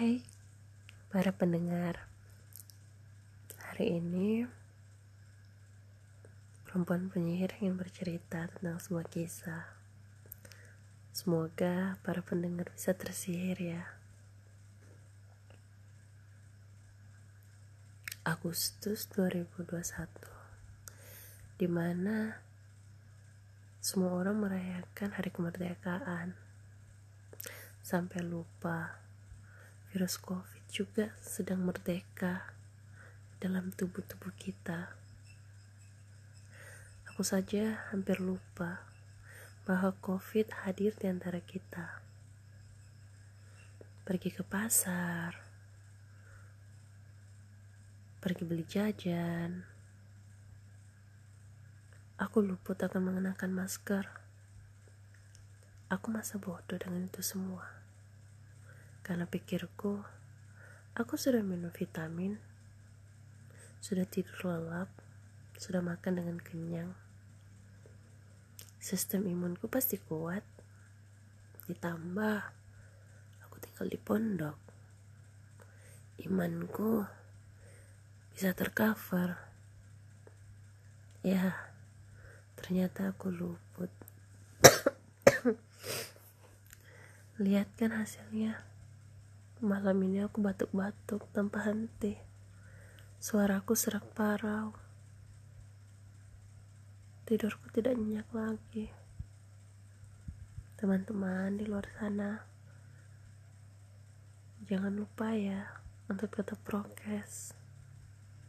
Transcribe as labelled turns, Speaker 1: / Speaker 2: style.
Speaker 1: Hai para pendengar. Hari ini Perempuan penyihir ingin bercerita tentang sebuah kisah. Semoga para pendengar bisa tersihir ya. Agustus 2021 Di mana semua orang merayakan hari kemerdekaan. Sampai lupa virus COVID juga sedang merdeka dalam tubuh-tubuh kita. Aku saja hampir lupa bahwa COVID hadir di antara kita. Pergi ke pasar, pergi beli jajan. Aku luput akan mengenakan masker. Aku masa bodoh dengan itu semua. Karena pikirku, aku sudah minum vitamin, sudah tidur lelap, sudah makan dengan kenyang. Sistem imunku pasti kuat. Ditambah, aku tinggal di pondok. Imanku bisa tercover. Ya, ternyata aku luput. Lihat kan hasilnya. Malam ini aku batuk-batuk tanpa henti. Suaraku serak parau. Tidurku tidak nyenyak lagi. Teman-teman di luar sana, jangan lupa ya untuk tetap prokes.